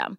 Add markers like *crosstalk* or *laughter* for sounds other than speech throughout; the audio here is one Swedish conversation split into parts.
system.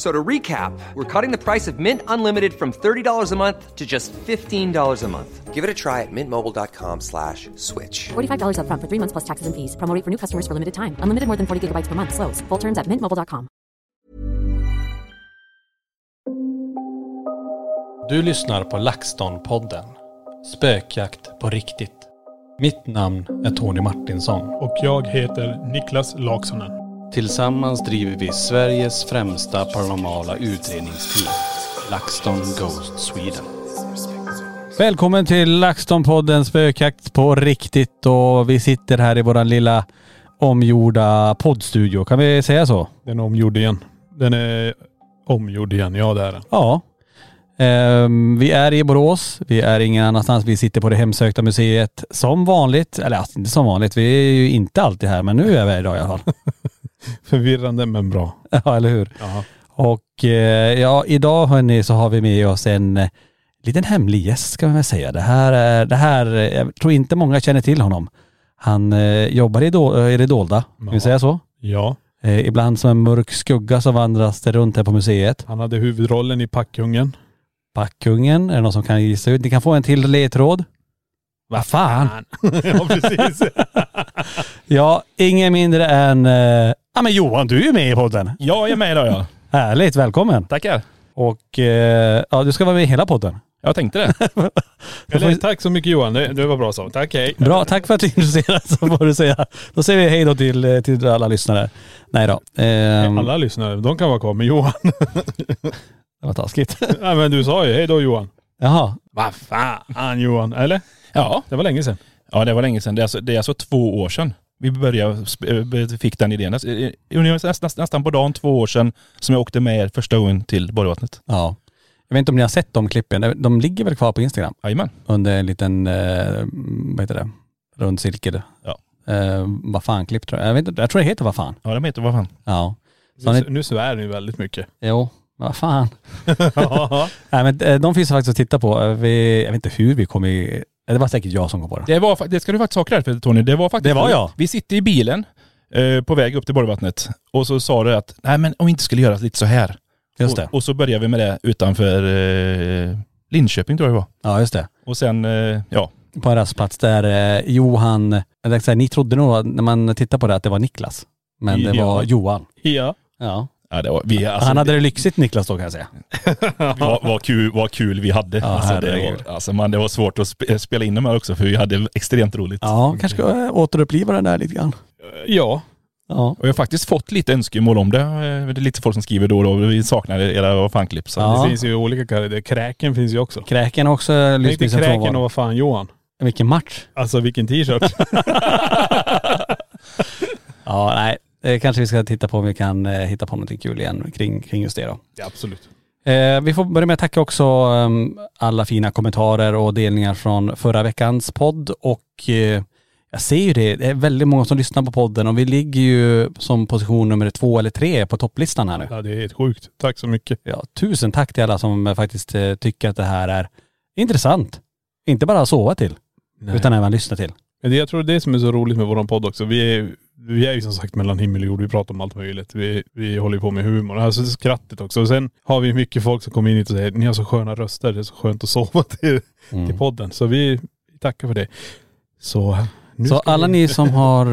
F- So to recap, we're cutting the price of Mint Unlimited from $30 a month to just $15 a month. Give it a try at mintmobile.com slash switch. $45 upfront for three months plus taxes and fees. Promo rate for new customers for limited time. Unlimited more than 40 gigabytes per month. Slows. Full terms at mintmobile.com. Du lyssnar på LaxTon-podden. Spökjakt på riktigt. Mitt namn är Tony Martinsson. Och jag heter Niklas Laksonen. Tillsammans driver vi Sveriges främsta paranormala utredningsteam. LaxTon Ghost Sweden. Välkommen till LaxTon-podden Spökjakt på riktigt och vi sitter här i våran lilla omgjorda poddstudio. Kan vi säga så? Den är omgjord igen. Den är omgjord igen, ja det är den. Ja. Ehm, vi är i Borås. Vi är ingen annanstans. Vi sitter på det hemsökta museet som vanligt. Eller alltså, inte som vanligt. Vi är ju inte alltid här men nu är vi här idag i alla fall. *laughs* *laughs* Förvirrande men bra. *laughs* ja, eller hur? Ja. Och eh, ja, idag hörni så har vi med oss en eh, liten hemlig gäst ska man väl säga. Det här, är- det här, eh, jag tror inte många känner till honom. Han eh, jobbar i, do, i det dolda, kan vi Ja. säga så? ja, Eh, ibland som en mörk skugga som vandras det runt här på museet. han hade huvudrollen i Packhungen. Backkungen, är det någon som kan gissa ut? Ni kan få en till ledtråd. Vad fan? *laughs* ja precis. Ja, ingen mindre än... Eh, ja men Johan, du är ju med i podden. Ja, jag är med idag ja. Härligt, välkommen. Tackar. Och eh, ja, du ska vara med i hela podden. Jag tänkte det. *laughs* Eller, tack så mycket Johan, det, det var bra så. Tack hej. Bra, tack för att du är intresserad så får du säga. Då säger vi hej då till, eh, till alla lyssnare. Nej då. Ehm, Alla lyssnare, de kan vara kvar. Men Johan, *laughs* Det var taskigt. ja, men du sa ju hej då Johan. Jaha. Vad fan Johan, eller? Ja, Det var länge sedan. ja det var länge sedan. Det är alltså, det är alltså två år sedan vi började, eh, fick den idén. Näst- eh, ungefär Nästan, nästan på dagen två år sedan som jag åkte med er första gången till Borgvattnet. Ja. Jag vet inte om ni har sett de klippen. De ligger väl kvar på Instagram Jajamän. under en liten, eh, vad heter det, rund cirkel. Ja. Eh, vad fan klipp tror jag. Jag, vet inte, jag tror det heter vad fan. Ja, de heter vad fan. Ja. Så Nu, ni, nu svär ni väldigt mycket. jo, vad fan. *laughs* *laughs* Nej men eh, de finns faktiskt att titta på. Eh, Vi, jag vet inte hur vi kom i, eh, det var säkert jag som kom på det. Det, var, det ska du faktiskt ha cred för Tony. Det var faktiskt... Det var jag. Vi sitter i bilen eh, på väg upp till Borgvattnet och så sa du att nej men om vi inte skulle göra lite så här. Just det. Och, och så började vi med det utanför eh, Linköping tror jag det var. Ja just det. Och sen, eh, ja. På en rastplats där eh, Johan, eller så här, ni trodde nog när man tittar på det att det var Niklas. Men det Ja. var Johan. ja. Ja. Ja det var, vi, alltså, Han hade det lyxigt Niklas då kan jag säga. *laughs* vad, vad, kul, vad kul vi hade. Ja, alltså, det, var, alltså, man, det var svårt att spe, spela in de här också för vi hade extremt roligt. Ja, kanske ska återuppliva den där lite grann. Ja. Ja. Och jag har faktiskt fått lite önskemål om det. Eh, Det är lite folk som skriver då och då. Vi saknar era fanklipp. Ja. Det finns ju olika karaktärer. Kräken finns ju också. Kräken har också dig med sin Kräken och vad fan Johan. Vilken match. Alltså vilken t-shirt. *laughs* Ja, nej. Eh, kanske vi ska titta på om vi kan eh, hitta på någonting kul igen kring, kring just det då. ja, absolut. Eh, vi får börja med att tacka också ehm, alla fina kommentarer och delningar från förra veckans podd och eh, Jag ser ju det, det är väldigt många som lyssnar på podden och vi ligger ju som position nummer två eller tre på topplistan här nu. Ja det är helt sjukt. Tack så mycket. Ja, tusen tack till alla som eh, faktiskt eh, tycker att det här är intressant. Inte bara att sova till, utan även lyssna till. Men det, jag tror det är det som är så roligt med våran podd också. Vi är, vi är ju som sagt mellan himmel och jord. Vi pratar om allt möjligt. Vi, vi håller ju på med humor. Alltså skrattet också. Och sen har vi mycket folk som kommer in hit och säger ni har så sköna röster. Det är så skönt att sova *laughs* till, Mm. till podden. Så vi tackar för det. Så nu Så alla vi... ni som har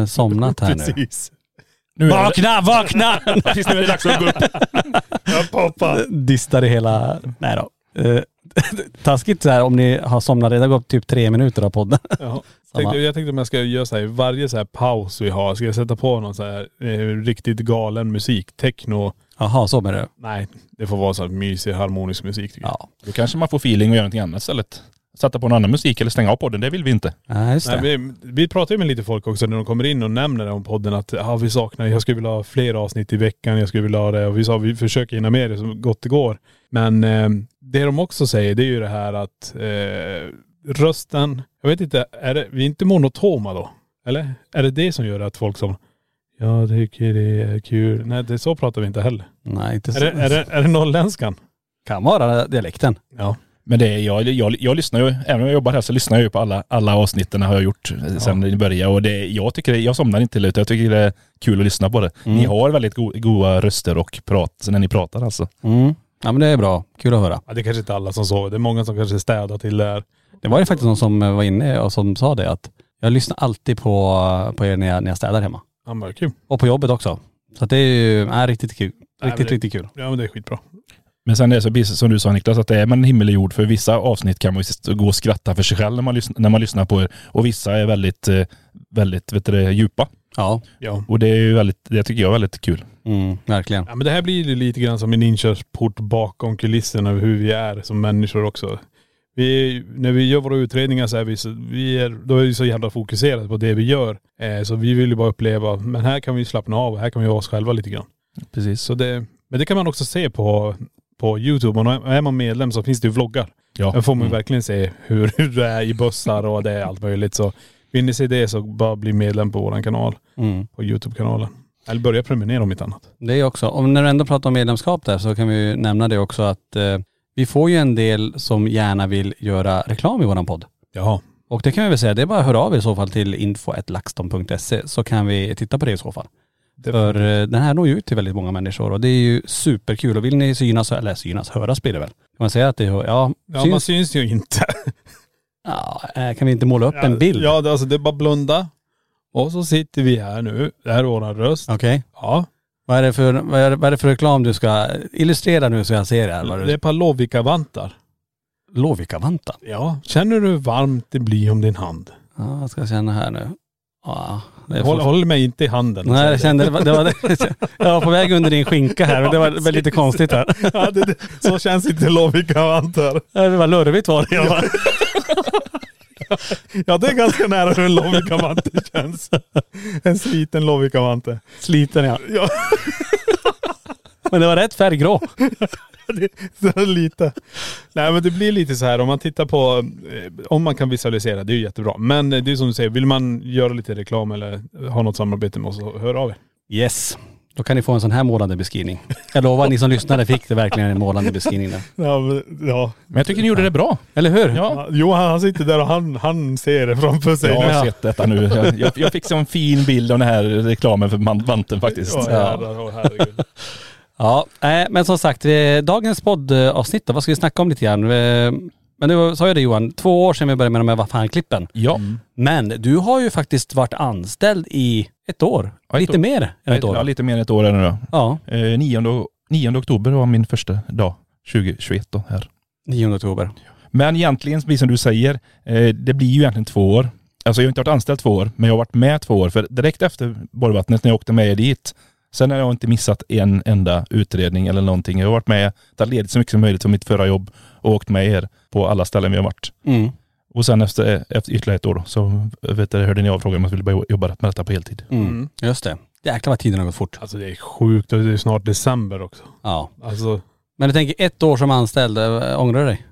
eh, *laughs* somnat här nu. Precis. Nu Vakna, vakna! *laughs* Precis, nu är det dags att gå upp. Ja, pappa. Distar det hela, nej då. Eh, taskigt så här om ni har somnat, har gått typ tre minuter av podden. Ja. Tänkte, jag tänkte om jag ska göra så här, varje så här paus vi har, ska jag sätta på någon så här eh, riktigt galen musik, techno. Jaha, så med det. Nej, det får vara så här mysig harmonisk musik tycker jag. Ja. Då kanske man får feeling och göra någonting annat istället. Sätta på någon annan musik eller stänga av podden, det vill vi inte. Nej, just det. Nej, vi, vi pratar ju med lite folk också när de kommer in och nämner om podden att ja, vi saknar, jag skulle vilja ha fler avsnitt i veckan, jag skulle vilja ha det och vi sa vi försöker hinna med det så gott det går. Men eh, det de också säger det är ju det här att eh, rösten, jag vet inte, är det, vi är inte monotoma då? Eller? Är det det som gör att folk som, jag tycker det är kul. Nej det, så pratar vi inte heller. Nej, inte Är så. det, är det, är det norrländskan? Kan vara dialekten. Ja. Men det är, jag, jag, jag lyssnar ju, även om jag jobbar här så lyssnar jag ju på alla, alla avsnitten har jag gjort eh, sen i början och det, jag tycker, det- jag somnar inte till det utan jag tycker det är kul att lyssna på det. Mm. Ni har väldigt go, goda röster och prat när ni pratar alltså. Mm. Ja men det är bra. Kul att höra. ja. Det är kanske inte alla som sover. Det är många som kanske städar till det här. Det var ju faktiskt någon som var inne och som sa det att jag lyssnar alltid på, på er när jag, när jag städar hemma. Ja men kul. Och på jobbet också. Så att det är ju, är riktigt kul. Nej, Riktigt, det- riktigt kul. Ja men det är skitbra. Men sen är det så som du sa Niklas, att det är man himmel och jord. För vissa avsnitt kan man ju gå och skratta för sig själv när man, lyssnar, när man lyssnar på er. Och vissa är väldigt, eh, väldigt vet du, det, djupa. Ja. Ja. Och det är ju väldigt, det tycker jag är väldigt kul. Mm, verkligen. Ja men det här blir ju lite grann som en inkörsport bakom kulisserna av hur vi är som människor också. Vi, när vi gör våra utredningar så är vi så, vi är, då är vi så jävla fokuserade på det vi gör. Eh, så vi vill ju bara uppleva, men här kan vi slappna av och här kan vi vara oss själva lite grann. Precis. Så det, men det kan man också se på, på YouTube. Och är man medlem så finns det ju vloggar. Ja. Där får man Mm. verkligen se hur, hur det är i bussar och det är allt möjligt. Så vill ni se det så bara bli medlem på våran kanal, Mm. på YouTube-kanalen. Eller börja prenumerera om inte annat. Det är också, om när du ändå pratar om medlemskap där så kan vi ju nämna det också att eh, vi får ju en del som gärna vill göra reklam i våran podd. Jaha. Och det kan vi väl säga, det är bara att höra av er i så fall till info.laxton.se så kan vi titta på det i så fall. För eh, den här når ju ut till väldigt många människor och det är ju superkul. Och vill ni synas, eller synas, höras blir det väl. Kan man säga att det, ja, Ja man syns, syns ju inte. *laughs* ja, eh, kan vi inte måla upp en bild? Ja det- alltså det är bara blunda. Och så sitter vi här nu. Det här är våran röst. Okej. Ja. Vad är, det för, vad, är, vad är det för reklam du ska illustrera nu så jag ser det här? Vad Det är det, par Lovikka-vantar. Ja. Känner du hur varmt det blir om din hand? Ja, jag ska känna här nu. Ja, det Håll, håll mig inte i handen. Nej jag kände, det var, det var, jag var på väg under din skinka här men det var, det var lite konstigt här. *laughs* ja, det, det, så känns inte Lovikka-vantar. Det var lurvigt var det. Ja. Det är ganska nära hur en Lovikka-vante känns. En sliten Lovikka-vante. Sliten ja. Ja. Men det var rätt färggrå. det, så lite. Nej men det blir lite så här om man tittar på, eh, om man kan visualisera, det är ju jättebra. Men det är som du säger, vill man göra lite reklam eller ha något samarbete med oss, så hör av er. Yes. Då kan ni få en sån här målande beskrivning. Jag lovar, ni som lyssnade fick det verkligen en målande beskrivning där. Ja, men, ja. Men jag tycker ni gjorde det bra. Eller hur? Ja. Johan han sitter där och han, han ser det framför sig. Jag har sett detta nu. Jag, jag, jag fick så en fin bild av den här reklamen för vanten faktiskt. Ja, herregud. Ja, eh, men som sagt, eh, dagens poddavsnitt då, vad ska vi snacka om lite grann? Men du sa ju det Johan, två år sedan vi började med de här Vad fan-klippen. Ja. Men du har ju faktiskt varit anställd i ett år. Ja, ett lite år. mer än ett år. Ja, lite mer än ett år är det nu då. Ja, Eh, 9, 9 oktober var min första dag, 2021 då här. 9 oktober. Men egentligen, precis som du säger, eh, det blir ju egentligen två år. Alltså jag har inte varit anställd två år, men jag har varit med två år. För direkt efter Borgvattnet när jag åkte med dit, sen har jag inte missat en enda utredning eller någonting. Jag har varit med, tagit ledigt så mycket som möjligt från mitt förra jobb och åkt med er på alla ställen vi har varit. Mm. Och sen efter, efter ytterligare ett år då, så vet du, hörde ni av frågan om jag ville börja jobba med detta på heltid. Mm. Just det. Jäklar vad tiden har gått fort. Alltså det är sjukt och det är snart december också. Ja. Alltså, Men du tänker ett år som anställd, eh, ångrar du dig?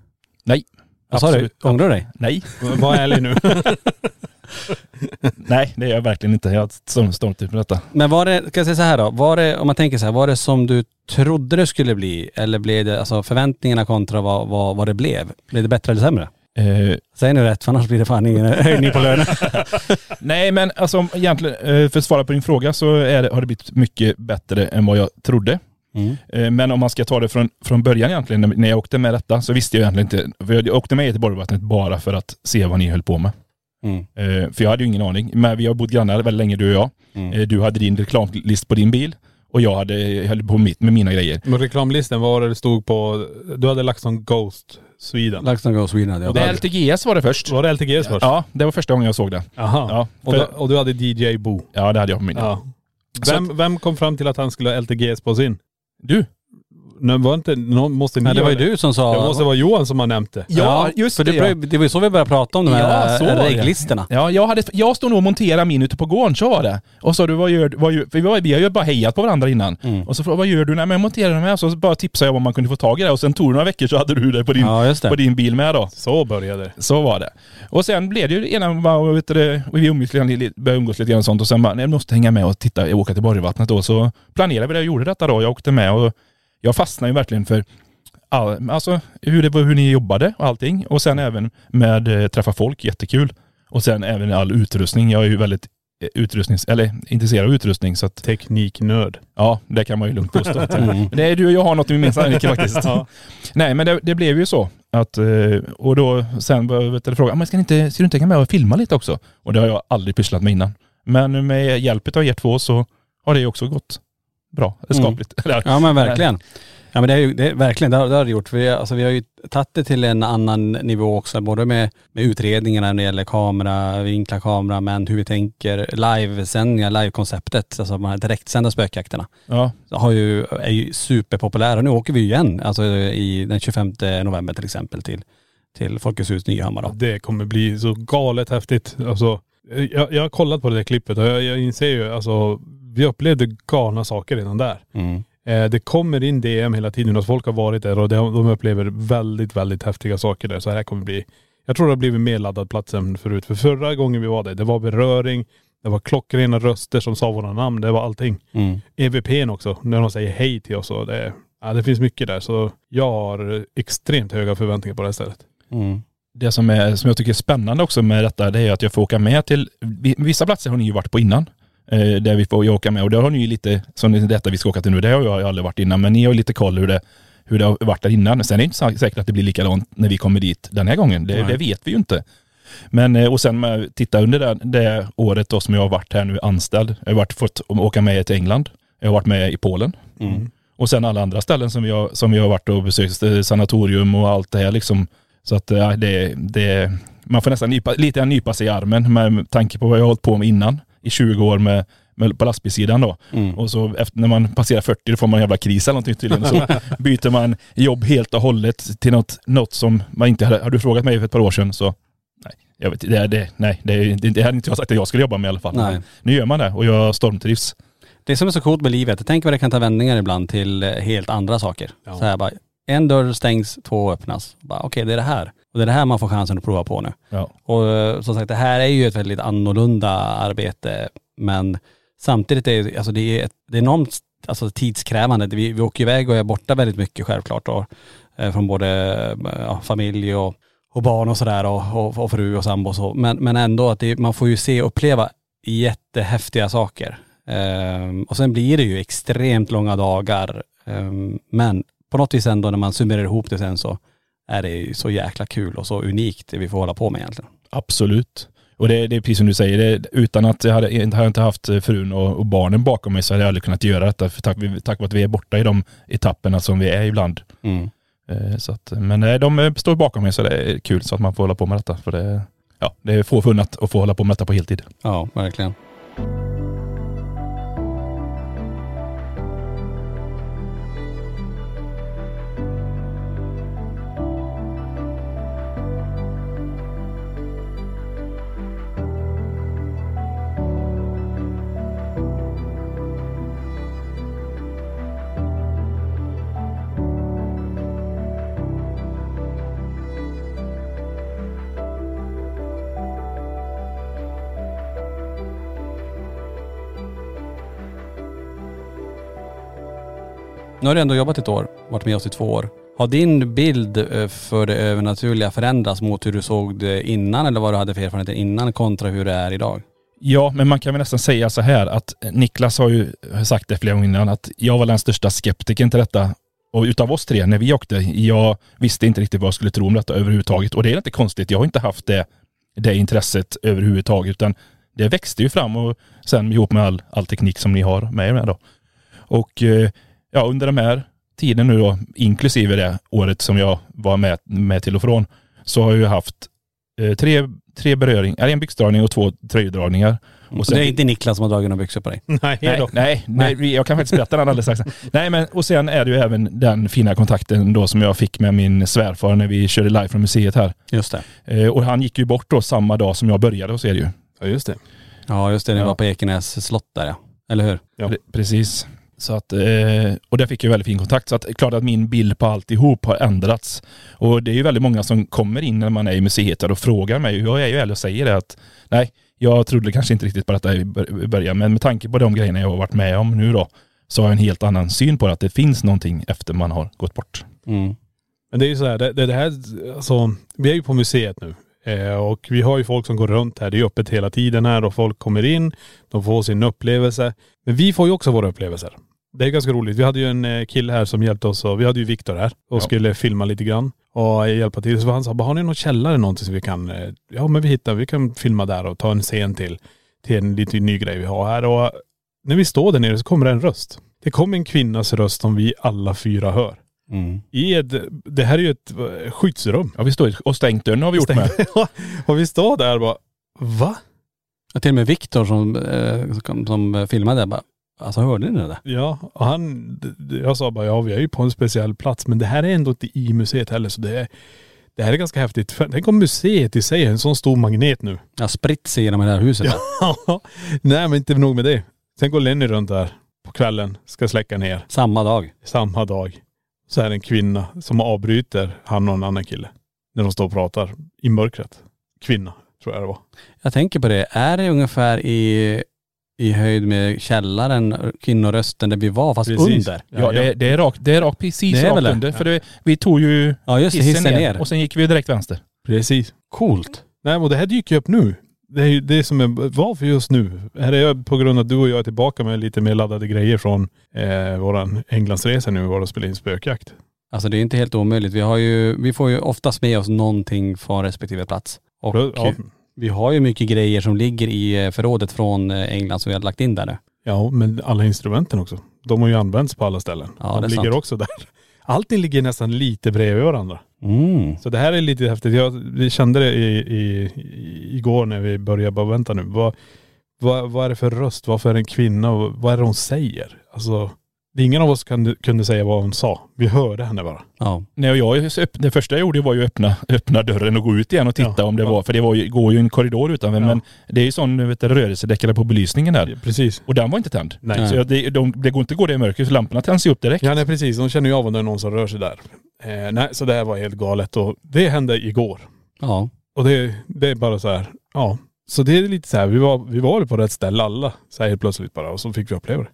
Nej. Vad sa du? Ångrar du dig? Nej. *laughs* var ärlig nu. *laughs* *laughs* Nej, det är jag verkligen inte. Jag så stolt över detta. Men var det, ska jag säga så här då, var det, om man tänker så här, var det som du trodde det skulle bli? Eller blev det, alltså förväntningarna kontra vad, vad, vad det blev? Blev det bättre eller sämre? Eh, Säg nu rätt för annars blir det fan ingen *laughs* höjning på lönen. *laughs* nej men alltså egentligen, eh, för att svara på din fråga så det, har det blivit mycket bättre än vad jag trodde. Mm. Eh, Men om man ska ta det från, från början egentligen, när- jag åkte med detta så visste jag egentligen inte, för jag åkte med till Borgvattnet bara för att se vad ni höll på med. Mm. Eh, För jag hade ju ingen aning. Men vi har bott grannar väldigt länge du och jag. Mm. Eh, Du hade din reklamlist på din bil och jag hade, höll på mitt med mina grejer. Men reklamlistan, vad var det det stod på? Du hade lagt som Ghost Sweden. LaxTon Go Sweden jag. Och det- LTGS var det först. Var det LTGs först? Ja, det var första gången jag såg det. Jaha. Ja, och, då, och du hade DJ Bo. Ja, det hade jag på min. Ja. Vem, vem kom fram till att han skulle ha LTGs på sin? Du? Nej, var inte, någon, måste ni Nej, det var ju du som sa.. Det måste vara Johan som har nämnt det. Ja, just för det, det. ja. Det var ju så vi började prata om de här så var det. reglistorna. Ja, jag, hade, jag stod nog och monterade min ute på gården, så var det. Och så du, vad gör, vad gör, för vi, var, vi har ju bara hejat på varandra innan. Mm. Och så frågade vad gör du? Nej men jag monterar med. Så bara tipsade jag om man kunde få tag i det. Och sen tog det några veckor så hade du det på din, Ja, just det. på din bil med då. Så började det. Så var det. Och sen blev det ju det ena, bara, vet du, det, och vi umgås lite, lite- började umgås lite grann och sånt och sen bara, nej, jag måste hänga med och titta, åka till Borgvattnet då. Så planerade vi det och gjorde detta då. Jag åkte med och jag fastnade ju verkligen för all, alltså hur, det, hur ni jobbade och allting. Och sen även med eh, träffa folk, jättekul. Och sen även all utrustning. Jag är ju väldigt eh, utrustnings, eller intresserad av utrustning så att Tekniknörd. ja, det kan man ju lugnt påstå. *laughs* Mm. Det är du och jag har något gemensamt faktiskt. Nej men det, det blev ju så. Att, eh, och då sen men ska, ni inte, ska du inte hänga med och filma lite också? Och det har jag aldrig pysslat med innan. Men med hjälp av er två så har det också gått bra, skapligt. *laughs* Eller, Ja men verkligen. Ja men det är ju, det är, verkligen, det har, det har det gjort. Vi, alltså, vi har ju tagit det till en annan nivå också, både med, med utredningarna när det gäller kamera, vinkla kamera, men hur vi tänker livesändningar, livekonceptet, alltså de här direktsända spökjakterna. Ja, Har ju, är ju superpopulära. Nu åker vi ju igen, alltså i den 25 november till exempel till, till Folkets hus Nyhammar då. Det kommer bli så galet häftigt. Alltså, jag, jag har kollat på det där klippet och jag, jag inser ju, alltså vi upplevde galna saker redan där. Mm. Eh, det kommer in DM hela tiden att folk har varit där och de, upplever väldigt, väldigt häftiga saker där. Så här kommer bli, jag tror det har blivit mer laddad plats än förut. För förra gången vi var där, det var beröring, det var klockrena röster som sa våra namn, det var allting. Mm. EVPn också, när de säger hej till oss och det, ja, det finns mycket där. Så jag har extremt höga förväntningar på det här stället. Mm. det som, är, som jag tycker är spännande också med detta, det är att jag får åka med till, vi- vissa platser har ni ju varit på innan. Eh, där vi får åka med och det har ni ju lite, som det- detta vi ska åka till nu, det har jag aldrig varit innan, men ni har ju lite koll hur det, hur det har varit där innan. Sen är det inte säkert att det blir likadant när vi kommer dit den här gången. Det, det vet vi ju inte. Men, eh, och sen med, titta under det, det året då som jag har varit här nu anställd. Jag har varit, fått åka med till England. Jag har varit med i Polen. Mm. Och sen alla andra ställen som vi har, som vi har varit och besökt, eh, sanatorium och allt det här liksom. Så att ja, det, det, man får nästan nypa, lite nypa sig i armen med tanke på vad jag har hållit på med innan i 20 år med, med på lastbilssidan då. Mm. Och så efter, när man passerar 40 då får man en jävla kris eller någonting tydligen. Så *laughs* byter man jobb helt och hållet till något, något som man inte hade, har du frågat mig för ett par år sedan så nej, jag vet, det, det, nej det, det, det hade inte jag sagt att jag skulle jobba med i alla fall. Nej. Nu gör man det och jag stormtrivs. Det som är så coolt med livet, tänk vad det kan ta vändningar ibland till eh, helt andra saker. Ja. Så här bara, en dörr stängs, två öppnas. Okej, det är det här. Och det är det här man får chansen att prova på nu. Ja. Och eh, som sagt, det här är ju ett väldigt annorlunda arbete. Men samtidigt är det, alltså det är, ett, det är enormt alltså, tidskrävande. Vi, vi åker iväg och är borta väldigt mycket självklart. Och, eh, från både eh, ja, familj och, och barn och sådär och, och, och fru och sambo och så. Men, men ändå att det, man får ju se och uppleva jättehäftiga saker. Ehm, och sen blir det ju extremt långa dagar. Ehm, men på något vis ändå när man summerar ihop det sen så är det ju så jäkla kul och så unikt det vi får hålla på med egentligen. Absolut. Och det, det är precis som du säger, det, utan att jag hade, inte- hade inte haft frun och, och barnen bakom mig så hade jag aldrig kunnat göra detta. För tack, tack vare att vi är borta i de etapperna som vi är ibland. Mm. Eh, Så att, men eh, de eh, står bakom mig så det är kul så att man får hålla på med detta. För det, ja, det är få förunnat att få hålla på med detta på heltid. Ja, verkligen. Nu har du ändå jobbat ett år, varit med oss i två år. Har din bild eh, för det övernaturliga förändrats mot hur du såg det innan eller vad du hade för erfarenheter innan kontra hur det är idag? Ja, men man kan väl nästan säga så här att Niklas har ju sagt det flera gånger innan att jag var den största skeptiken till detta. Och utav oss tre, när vi åkte, jag visste inte riktigt vad jag skulle tro om detta överhuvudtaget. Och det är inte konstigt, jag har inte haft det, det intresset överhuvudtaget, utan det växte ju fram och sen ihop med all, all teknik som ni har med er med då. Och eh, ja, under den här tiden nu då, inklusive det året som jag var med, med till och från, så har jag ju haft eh, tre, tre beröringar, en byxdragning och två tröjdragningar. Och det är inte Niklas som har dragit några byxor på dig? *laughs* Nej, Nej, nej, nej, jag kan faktiskt berätta den alldeles strax. Nej men och sen är det ju även den fina kontakten då som jag fick med min svärfar när vi körde live från museet här. Just det. Eh, och han gick ju bort då samma dag som jag började hos er ju. Ja just det. Ja just det, ni Ja. var på Ekenäs slott där ja. Eller hur? Ja. Pre- Precis. Så att, eh, och där fick jag väldigt fin kontakt. Så att klart att min bild på alltihop har ändrats. Och det är ju väldigt många som kommer in när man är i museet och frågar mig. Jag är ju ärlig och säger det att nej, jag trodde kanske inte riktigt på detta i början. Men med tanke på de grejerna jag har varit med om nu då, så har jag en helt annan syn på det, att det finns någonting efter man har gått bort. Mm. Men det är ju så här, det, det här, alltså, vi är ju på museet nu. Eh, och vi har ju folk som går runt här. Det är öppet hela tiden här och folk kommer in, de får sin upplevelse. Men vi får ju också våra upplevelser. Det är ganska roligt. Vi hade ju en eh, kille här som hjälpte oss och vi hade ju Viktor här och Ja. skulle filma lite grann och hjälpa till. Så han sa, har ni någon källare någonting som vi kan, eh, ja men vi hittar, vi kan filma där och ta en scen till, till en lite ny grej vi har här. Och när vi står där nere så kommer det en röst. Det kommer en kvinnas röst som vi alla fyra hör. Mm. I ett, det här är ju ett eh, skyddsrum. Ja vi står och stängt dörren har vi gjort med. *laughs* och vi står där och bara, va? Och till och med Viktor som, eh, som, som filmade bara, alltså hörde ni det där? Ja, och han, d- d- jag sa bara ja vi är ju på en speciell plats men det här är ändå inte i museet heller så det är, det här är ganska häftigt. För Tänk om museet i sig är en sån stor magnet nu. Jag spritt sig genom det här huset. där. *laughs* Ja. Nej men inte nog med det. Sen går Lenny runt där på kvällen, ska släcka ner Samma dag. samma dag. Så är det en kvinna som avbryter han och en annan kille. När de står och pratar i mörkret. Kvinna, tror jag det var. Jag tänker på det, är det ungefär i, i höjd med källaren, kvinnorösten där vi var fast Precis. under? Ja, det, är- det är rakt, det är rakt precis Det är rakt väl det? under. För det, vi tog ju Ja just det, hissen, hissen ner, ner. och sen gick vi direkt vänster. Precis. Coolt. Nej men det här dyker ju upp nu. Det är ju det som är, varför just nu? Är det på grund av att du och jag är tillbaka med lite mer laddade grejer från eh, våran Englandsresa nu, var och spela in spökjakt. Alltså det är inte helt omöjligt. Vi har ju, vi får ju oftast med oss någonting från respektive plats. Och Ja, vi har ju mycket grejer som ligger i eh, förrådet från eh, England som vi har lagt in där nu. ja, men alla instrumenten också. De har ju använts på alla ställen. Ja, De ligger sant. också där. Allting ligger nästan lite bredvid varandra. Mm. Så det här är lite häftigt. Jag vi kände det i, i, igår när vi började bara vänta nu. Vad, vad, vad är det för röst? Varför är det en kvinna? Och Vad är det hon säger? Alltså, det är ingen av oss kunde, kunde säga vad hon sa. Vi hörde henne bara. Ja. Nej, och jag, det första jag gjorde var ju att öppna, öppna dörren och gå ut igen och titta Ja, om det ja. var, för det var ju, går ju en korridor utanför, Ja. men det är ju sån vet på belysningen där. Precis. Och den var inte tänd. Nej. Så det, de, det går inte att gå det i mörker, så lamporna tänds ju upp direkt. Ja nej precis, de känner ju av om det är någon som rör sig där. Eh, nej så det här var helt galet och det hände igår. Ja. Och det, det är bara så här, ja. Så det är lite så här, vi var, vi var på rätt ställe alla, så här helt plötsligt bara och så fick vi uppleva det.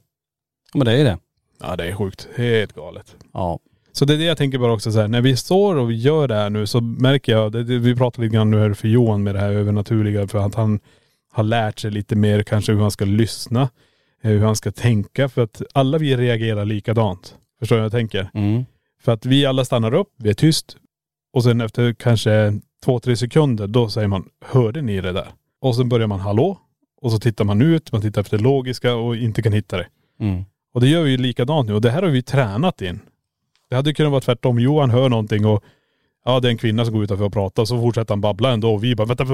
Men det är det. Ja det är sjukt, helt galet. Ja. Så det är det jag tänker bara också så här, när vi står och gör det här nu så märker jag, det, det, vi pratade lite grann nu här för Johan med det här övernaturliga för att han har lärt sig lite mer kanske hur han ska lyssna, eh, hur han ska tänka för att alla vi reagerar likadant. Förstår du vad jag tänker? Mm. För att vi alla stannar upp, vi är tyst och sen efter kanske två, tre sekunder då säger man, hörde ni det där? Och sen börjar man hallå och så tittar man ut, man tittar efter det logiska och inte kan hitta det. Mm. Och det gör vi ju likadant nu och det här har vi tränat in. Det hade kunnat vara tvärtom. Johan hör någonting och ja det är en kvinna som går utanför och pratar så fortsätter han babbla ändå och vi bara vänta,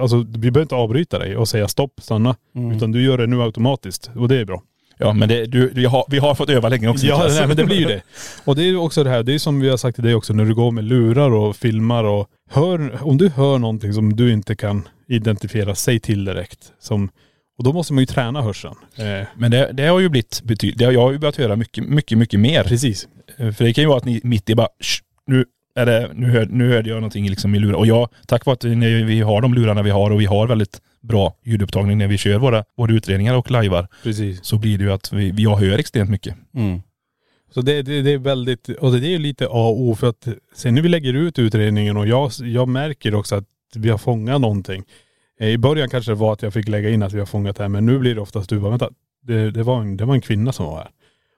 alltså, vi behöver inte avbryta dig och säga stopp, stanna. Mm. Utan du gör det nu automatiskt och det är bra. Ja men det, du, vi, har, vi har fått öva länge också Ja nej, men det blir ju det. Och det är ju också det här, det är som vi har sagt till dig också, när du går med lurar och filmar och hör, om du hör någonting som du inte kan identifiera, säg till direkt. Som, och då måste man ju träna hörseln. Eh, Men det, det har ju blivit betydligt, jag har ju börjat höra mycket, mycket, mycket mer. precis. Eh, För det kan ju vara att ni mitt i bara, "Shh, nu är det, nu, hör, nu hörde jag någonting liksom i lurar. Och jag, tack vare att vi, har de lurarna vi har och vi har väldigt bra ljudupptagning när vi kör våra både utredningar och lajvar, Precis. så blir det ju att vi, jag hör extremt mycket. Mm. Så det, det, det är väldigt, och det är ju lite A och O för att sen när vi lägger ut utredningen och jag, jag märker också att vi har fångat någonting. I början kanske det var att jag fick lägga in att vi har fångat det här men nu blir det oftast du bara, vänta, det, det, var en, det var en kvinna som var här.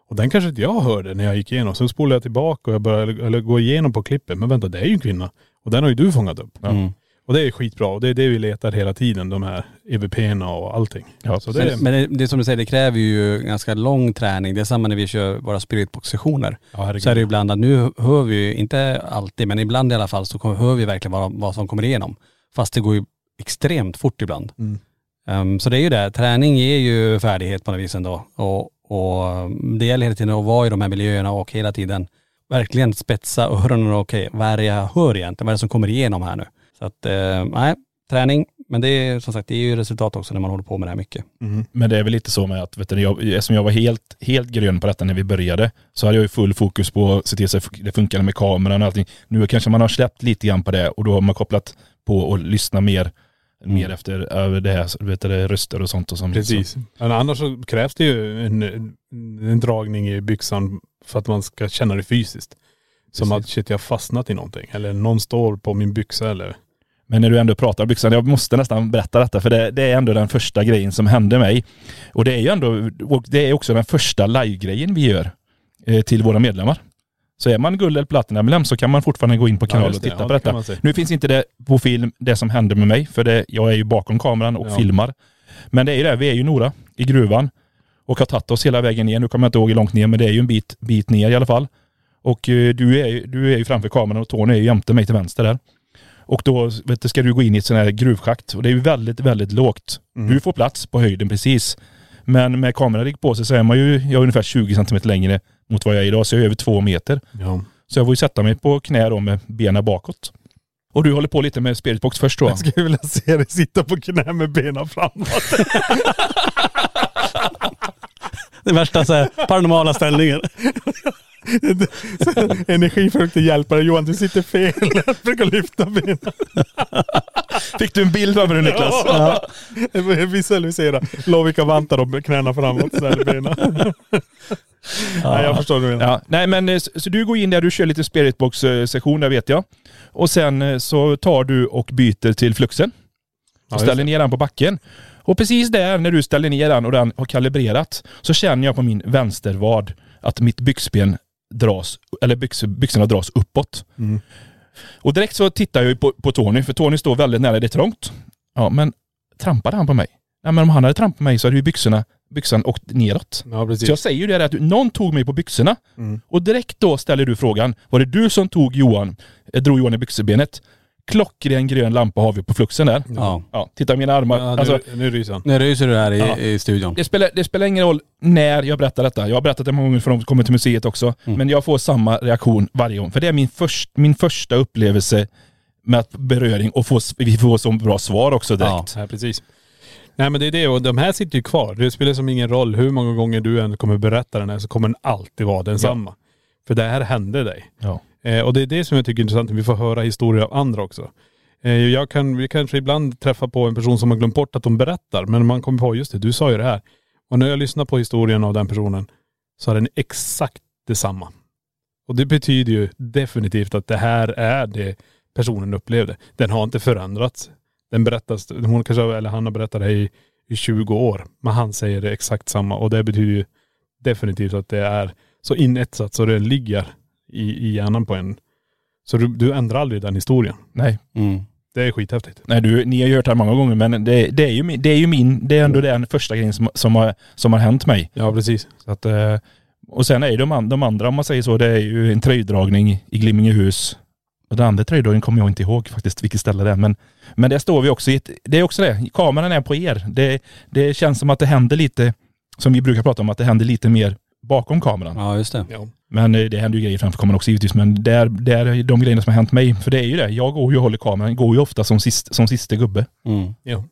Och den kanske inte jag hörde när jag gick igenom. Så spolade jag tillbaka och jag började eller, gå igenom på klippet. Men vänta det är ju en kvinna. Och den har ju du fångat upp. Mm. Och det är skitbra. Och det är det vi letar hela tiden. De här EVP'na och allting. Ja, så det är, Men, men det, det är som du säger, det kräver ju ganska lång träning. Det är samma när vi kör våra spiritbox-sessioner. ja. Så är det ju ibland att nu hör vi ju, inte alltid, men ibland i alla fall så hör vi verkligen vad, vad som kommer igenom. Fast det går ju extremt fort ibland. Mm. Ehm, så det är ju det, träning ger ju färdighet på något vis ändå. Och, och um, det gäller hela tiden att vara i de här miljöerna och hela tiden verkligen spetsa öronen och okej, vad är det jag hör egentligen? Vad är det som kommer igenom här nu? Så att, eh, nej, träning. Men det är som sagt, det är ju resultat också när man håller på med det här mycket. Mm. Men det är väl lite så med att, vet du, jag, eftersom jag var helt, helt grön på detta när vi började, så hade jag ju full fokus på att se till så att det funkade med kameran och allting. Nu kanske man har släppt lite grann på det och då har man kopplat på och lyssnat mer, mer efter över det här, vet du, röster och sånt. Och som, Precis. Men annars så krävs det ju en, en dragning i byxan för att man ska känna det fysiskt. Som Precis. att shit jag har fastnat i någonting. Eller någon står på min byxa eller.. Men när du ändå pratar om byxan, jag måste nästan berätta detta för det, det är ändå den första grejen som hände mig. Och det är ju ändå, det är också den första live-grejen vi gör eh, till våra medlemmar. Så är man guld eller platinamedlem så kan man fortfarande gå in på kanalen just och titta Ja, på detta. Nu finns inte det på film, det som hände med mig, för det, jag är ju bakom kameran och Ja. filmar. Men det är ju det, vi är ju några i gruvan och har tagit oss hela vägen ner. Nu kommer jag inte ihåg hur långt ner, men det är ju en bit, bit ner i alla fall. Och eh, du är, du är ju framför kameran och Tony är ju jämte mig till vänster där. Och då vet du, ska du gå in i ett sånt här gruvschakt och det är ju väldigt, väldigt lågt. Du får plats på höjden precis. Men med kameran rigg på sig så är man ju, jag är ungefär 20 centimeter längre mot vad jag är idag, så jag är över två meter. Ja. Så jag får ju sätta mig på knä då med benen bakåt. Och du håller på lite med spiritbox först då? Jag skulle vilja se dig sitta på knä med benen framåt. *laughs* Det värsta så här, paranormala ställningen. *laughs* Energifrukter hjälper dig. Johan du sitter fel. Brukar lyfta benen. *laughs* Fick du en bild av det Niklas? Ja. Visualisera. Lovikka vantar och knäna framåt. Så här benen. Nej, jag förstår vad du menar. Ja, nej men eh, så, du går in där, du kör lite spiritbox-session, där vet jag. Och sen eh, så tar du och byter till fluxen. Och ställer ner den på backen. Och precis där när du ställer ner den och den har kalibrerat så känner jag på min vänstervad att mitt byxben dras, eller byx, byxorna dras uppåt. Mm. Och direkt så tittar jag på, på Tony, för Tony står väldigt nära, det är trångt. Ja men trampade han på mig? Nej men om han hade trampat på mig så hade ju byxorna, byxan åkt neråt. Ja precis. Så jag säger ju det att någon tog mig på byxorna. Mm. Och direkt då ställer du frågan, var det du som tog Johan, eh, drog Johan i byxbenet? Klockren grön lampa har vi på fluxen där. Ja. Ja, titta mina armar. Ja, nu, alltså, nu ryser han. Nu ryser du här i, Ja. i studion. det, spelar, det spelar ingen roll när jag berättar detta. Jag har berättat det många gånger för de som kommer till museet också. Mm. Men jag får samma reaktion varje gång. För det är min, först, min första upplevelse med att beröring och få, vi får så bra svar också direkt. Ja, precis. Nej men det är det och de här sitter ju kvar. Det spelar som ingen roll hur många gånger du än kommer berätta den här så kommer den alltid vara densamma. För det här hände dig. Ja. Eh, och det är det som jag tycker är intressant, att vi får höra historier av andra också. Eh, jag kan, vi kanske ibland träffa på en person som har glömt bort att de berättar, men man kommer på, just det, du sa ju det här. Och när jag lyssnar på historien av den personen så är den exakt detsamma. Och det betyder ju definitivt att det här är det personen upplevde. Den har inte förändrats. Den berättas, hon kanske, eller han har berättat det i, i 20 år. Men han säger det exakt samma. Och det betyder ju definitivt att det är så inetsat så det ligger i, i hjärnan på en. Så du, du ändrar aldrig den historien. Nej. Mm. Det är skithäftigt. Nej du, ni har ju hört det här många gånger men det, det, är, ju min, det är ju min, det är ändå den första grejen som, som, har, som har hänt mig. Ja precis. Så att, eh, och sen är ju de, de andra, om man säger så, det är ju en tröjdragning i Glimmingehus. Och den andra tröjdragningen kommer jag inte ihåg faktiskt vilket ställe det är. Men, men det står vi också i ett, det är också det, kameran är på er. Det, det känns som att det händer lite, som vi brukar prata om, att det händer lite mer bakom kameran. Ja just det. Ja. Men eh, det händer ju grejer framför kameran också givetvis. Men det är, det är de grejerna som har hänt mig. För det är ju det, jag går ju och håller kameran, går ju ofta som, sist, som sista gubbe. Mm. ja.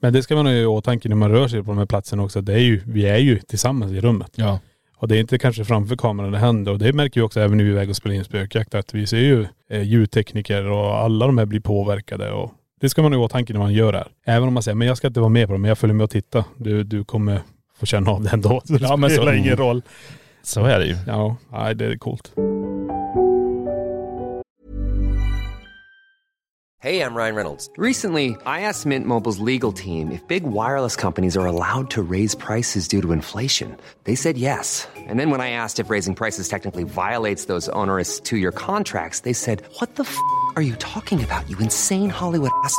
Men det ska man ha i åtanke när man rör sig på de här platserna också. Det är ju, vi är ju tillsammans i rummet. Ja. Och det är inte kanske framför kameran det händer. Och det märker vi också även när vi är iväg och spelar in spökjakt. Att vi ser ju eh, ljudtekniker och alla de här blir påverkade. Och det ska man ha i åtanke när man gör det här. Även om man säger, men jag ska inte vara med på det, men jag följer med och tittar. Du, du kommer få känna av det ändå. Så *laughs* det Ja, men så- spelar ingen roll. Så är det ju. Ja, nej, det är coolt. Hey, I'm Ryan Reynolds. Recently, I asked Mint Mobile's legal team if big wireless companies are allowed to raise prices due to inflation. They said yes. And then when I asked if raising prices technically violates those onerous two year contracts, they said, What the f are you talking about, you insane Hollywood ass?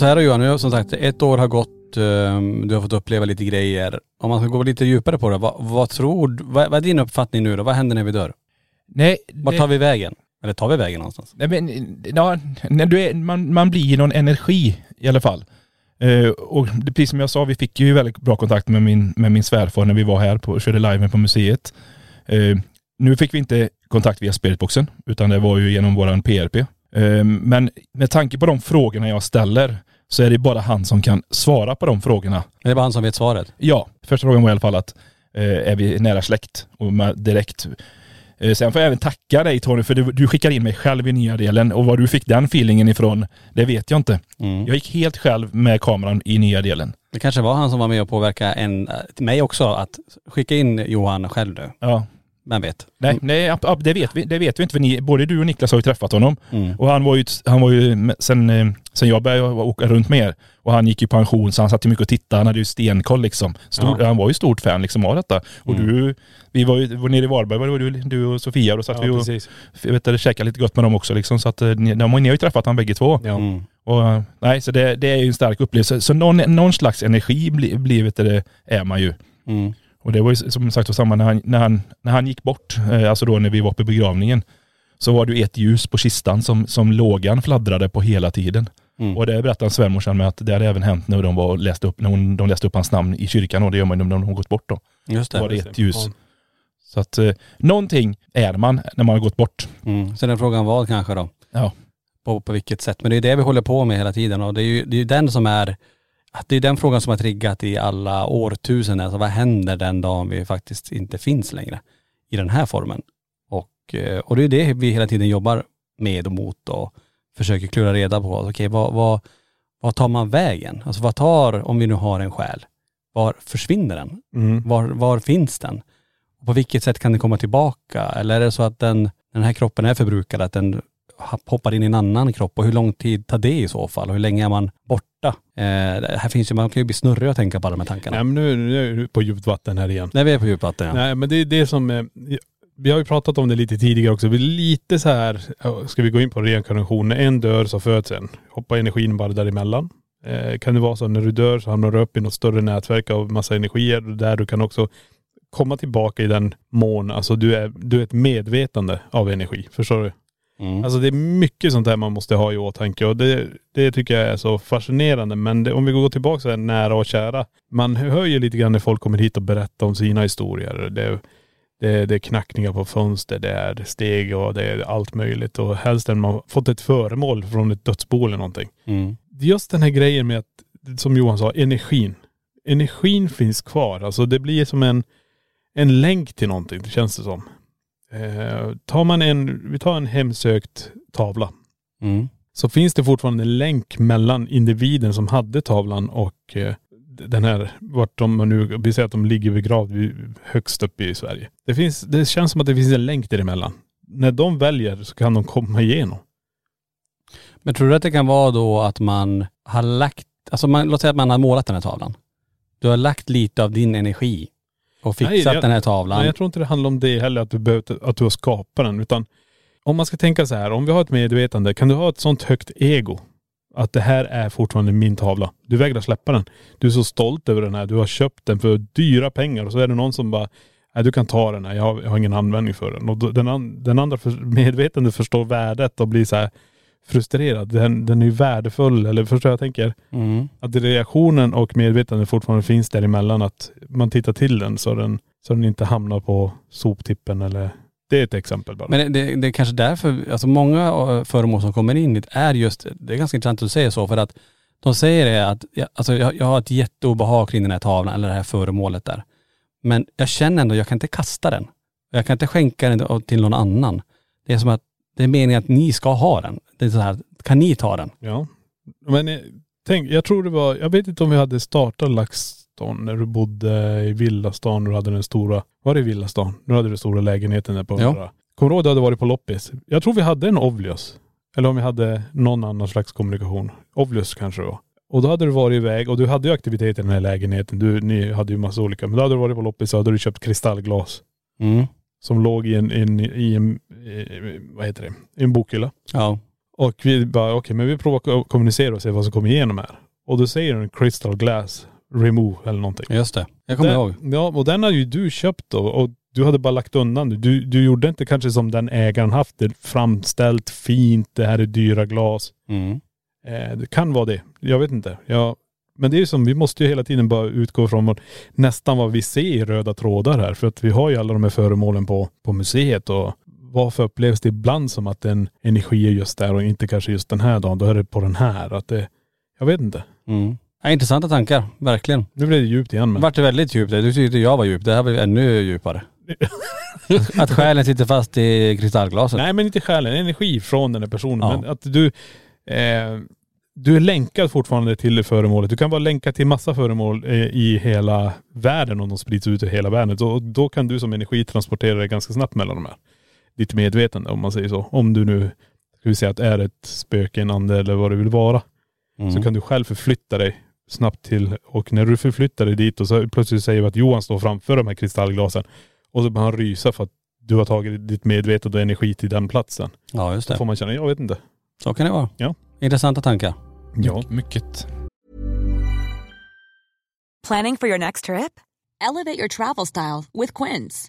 Så här Johan, nu har som sagt ett år har gått, ehm, du har fått uppleva lite grejer. Om man ska gå lite djupare på det, vad, vad tror vad, vad är din uppfattning nu då? Vad händer när vi dör? Nej, Vart det- tar vi vägen? Eller tar vi vägen någonstans? Nej men, ja, när du är, man, man blir någon energi i alla fall. Eh, och det, precis som jag sa, vi fick ju väldigt bra kontakt med min, med min svärfar när vi var här på, och körde live på museet. Eh, nu fick vi inte kontakt via spiritboxen, utan det var ju genom våran PRP. Eh, men med tanke på de frågorna jag ställer så är det bara han som kan svara på de frågorna. Det är bara han som vet svaret. Ja, första frågan var i alla fall att eh, är vi nära släkt? Och med direkt. Eh, sen får jag även tacka dig Tony för du, du skickade in mig själv i nya delen och var du fick den feelingen ifrån, det vet jag inte. Mm. Jag gick helt själv med kameran i nya delen. Det kanske var han som var med och påverka en, äh, mig också att skicka in Johan själv nu. Ja. Vem vet? Nej, nej ab- ab- det, vet vi, det vet vi inte för ni, både du och Niklas har ju träffat honom. Mm. Och han var ju, han var ju sen, eh, sen jag började åka runt med er och han gick i pension så han satt ju mycket och tittade, han hade ju stenkoll liksom. Stor, Han var ju stort fan liksom av detta. Och Mm. du, vi var ju var nere i Varberg, var du, du och Sofia och då satt Ja, vi och precis. vet, käkade lite gott med dem också liksom. Så att eh, ni, de, ni har ju träffat han bägge två. Ja. Mm. Och eh, nej, så det, det är ju en stark upplevelse. Så någon, någon slags energi bli, blir, du, det är man ju. Mm. Och det var ju som sagt samma när han, när han, när han gick bort, eh, alltså då när vi var på begravningen, så var det ju ett ljus på kistan som, som lågan fladdrade på hela tiden. Mm. Och det berättade svärmorsan med att det hade även hänt när de var läste upp, när hon, de läste upp hans namn i kyrkan och det gör man ju när de har gått bort då. Just Då var det. det ett ljus. Ja. Så att eh, någonting är man när man har gått bort. Mm. Sen är frågan vad kanske då? Ja. På, på vilket sätt. Men det är det vi håller på med hela tiden och det är ju det är den som är, det är den frågan som har triggat i alla årtusenden. Alltså vad händer den dagen vi faktiskt inte finns längre i den här formen? Och, eh, och det är det vi hela tiden jobbar med och mot och försöker klura reda på. Okej, vad, vad, vad tar man vägen? Alltså vad tar, om vi nu har en själ, var försvinner den? Mm. Var, var finns den? Och på vilket sätt kan den komma tillbaka? Eller är det så att den, den här kroppen är förbrukad, att den hoppar in i en annan kropp? Och hur lång tid tar det i så fall? Och hur länge är man borta? Eh, här finns ju, man kan ju bli snurrig och tänka på alla de här tankarna. Nej men nu, nu är du på djupt vatten här igen. När vi är på djupvatten ja. Nej men det är det som, eh, vi har ju pratat om det lite tidigare också. Vi är lite så här, ska vi gå in på reinkarnation, när en dör så föds en. Hoppar energin bara däremellan. Eh, kan det vara så när du dör så hamnar du upp i något större nätverk av massa energier där du kan också komma tillbaka i den mån, alltså du är, du är ett medvetande av energi. Förstår du? Mm. Alltså det är mycket sånt där man måste ha i åtanke och det, det tycker jag är så fascinerande. Men det, om vi går tillbaka så här nära och kära. Man hör ju lite grann när folk kommer hit och berättar om sina historier. Det, det, det är knackningar på fönster, det är steg och det är allt möjligt. Och helst när man fått ett föremål från ett dödsbo eller någonting. Mm. Just den här grejen med att, som Johan sa, energin. Energin finns kvar. Alltså det blir som en, en länk till någonting, det känns det som. Eh, tar man en, vi tar en hemsökt tavla. Mm. Så finns det fortfarande en länk mellan individen som hade tavlan och eh, den här, vart de nu, vi säger att de ligger begravda vid- högst upp i Sverige. Det finns, det känns som att det finns en länk däremellan. När de väljer så kan de komma igenom. Men tror du att det kan vara då att man har lagt, alltså man, låt säga att man har målat den här tavlan. Du har lagt lite av din energi och fixat Nej, jag- den här tavlan. Nej, jag tror inte det handlar om det heller, att du, behöver, att du har skapat den. Utan om man ska tänka så här, om vi har ett medvetande, kan du ha ett sånt högt ego? Att det här är fortfarande min tavla. Du vägrar släppa den. Du är så stolt över den här. Du har köpt den för dyra pengar och så är det någon som bara, nej du kan ta den här, jag har, jag har ingen användning för den. Och den, den andra för, medvetande förstår värdet och blir så här frustrerad. Den, den är ju värdefull, eller förstår jag tänker? Mm. Att reaktionen och medvetandet fortfarande finns däremellan. Att man tittar till den så den, så den inte hamnar på soptippen eller.. Det är ett exempel bara. Men det, det är kanske därför, alltså många eh, föremål som kommer in är just, det är ganska intressant att du säger så för att de säger det att, jag, alltså jag, jag har ett jätteobehag kring den här tavlan eller det här föremålet där. Men jag känner ändå, jag kan inte kasta den. Jag kan inte skänka den till någon annan. Det är som att, det är meningen att ni ska ha den. Det är så här, kan ni ta den? Ja. Men eh, tänk, jag tror det var, jag vet inte om vi hade startat LaxTon när du bodde i villastan och du hade den stora, var det i villastan? Nu hade du stora lägenheten där på Ja. Kommer du ihåg du hade varit på loppis? Jag tror vi hade en Ovlius. Eller om vi hade någon annan slags kommunikation. Ovlius kanske det var. Och då hade du varit iväg och du hade ju aktivitet i den här lägenheten. Du, ni hade ju massa olika. Men då hade du varit på loppis och hade du köpt kristallglas. Mm. Som låg i en, in, i en, i, vad heter det, i en bokhylla. Ja. Och vi bara, okej men vi provar att kommunicera och se vad som kommer igenom här. Och då säger den crystal glass remove eller någonting. Just det. Jag kommer den, ihåg. Ja och den hade ju du köpt då och du hade bara lagt undan. Du, du gjorde inte kanske som den ägaren haft det framställt fint, det här är dyra glas. Mm. Eh, det kan vara det. Jag vet inte. Ja, men det är ju som, vi måste ju hela tiden bara utgå från vad, nästan vad vi ser i röda trådar här. För att vi har ju alla de här föremålen på, på museet och varför upplevs det ibland som att en energi är just där och inte kanske just den här dagen. Då är det på den här. Att det, jag vet inte. Mm. Ja, intressanta tankar, verkligen. Nu blev det djupt igen Det men. vart det väldigt djupt. Du tyckte jag var djup. Det här ju ännu djupare. *laughs* att själen sitter fast i kristallglaset. Nej men inte själen, energi från den här personen. Ja. Men att du, eh, du är länkad fortfarande till föremålet. Du kan vara länkad till massa föremål eh, i hela världen om de sprids ut i hela världen. Och då kan du som energi transportera dig ganska snabbt mellan de här. Ditt medvetande om man säger så. Om du nu, ska vi säga att är ett spöke, en ande eller vad det vill vara. Mm. Så kan du själv förflytta dig snabbt till, och när du förflyttar dig dit och så plötsligt säger vi att Johan står framför de här kristallglasen. Och så börjar han rysa för att du har tagit ditt medvetande och energi till den platsen. Ja, just Då det. får man känna, jag vet inte. Så kan det vara. Ja. Intressanta tankar. Ja. Mycket. Planning for your next trip? Elevate your travel style with Quince.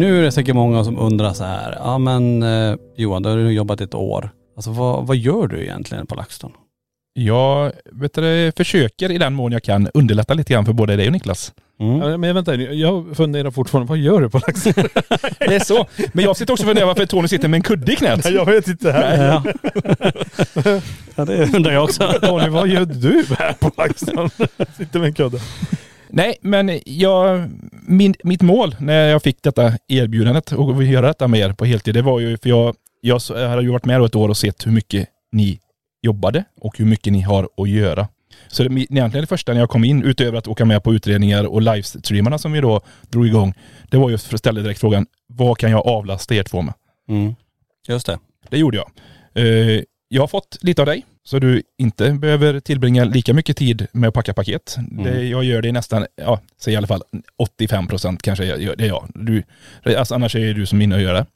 Nu är det säkert många som undrar så här, ja men eh, Johan, du har ju jobbat ett år. Alltså vad, vad gör du egentligen på LaxTon? Jag vet du, försöker i den mån jag kan underlätta lite grann för både dig och Niklas. Ja, Men vänta, jag funderar fortfarande, vad gör du på LaxTon? *laughs* Det är så. Men jag sitter också och funderar varför Tony sitter med en kudde i knät. jag vet inte här. Ja. ja det undrar jag också. Tony, vad gör du här på LaxTon? *laughs* Sitter med en kudde. Nej, men jag, min, mitt mål när jag fick detta erbjudandet och vill göra detta med er på heltid, det var ju för jag, jag hade ju varit med ett år och sett hur mycket ni jobbade och hur mycket ni har att göra. Så det, egentligen det första när jag kom in, utöver att åka med på utredningar och livestreamarna som vi då drog igång, det var ju att ställa direkt frågan, vad kan jag avlasta er två med? Mm. Just det. Det gjorde jag. Eh, jag har fått lite av dig, så du inte behöver tillbringa lika mycket tid med att packa paket. Det, jag gör det nästan, ja, säg i alla fall 85 procent kanske, det är jag. Du, alltså, annars är det du som är inne och gör det.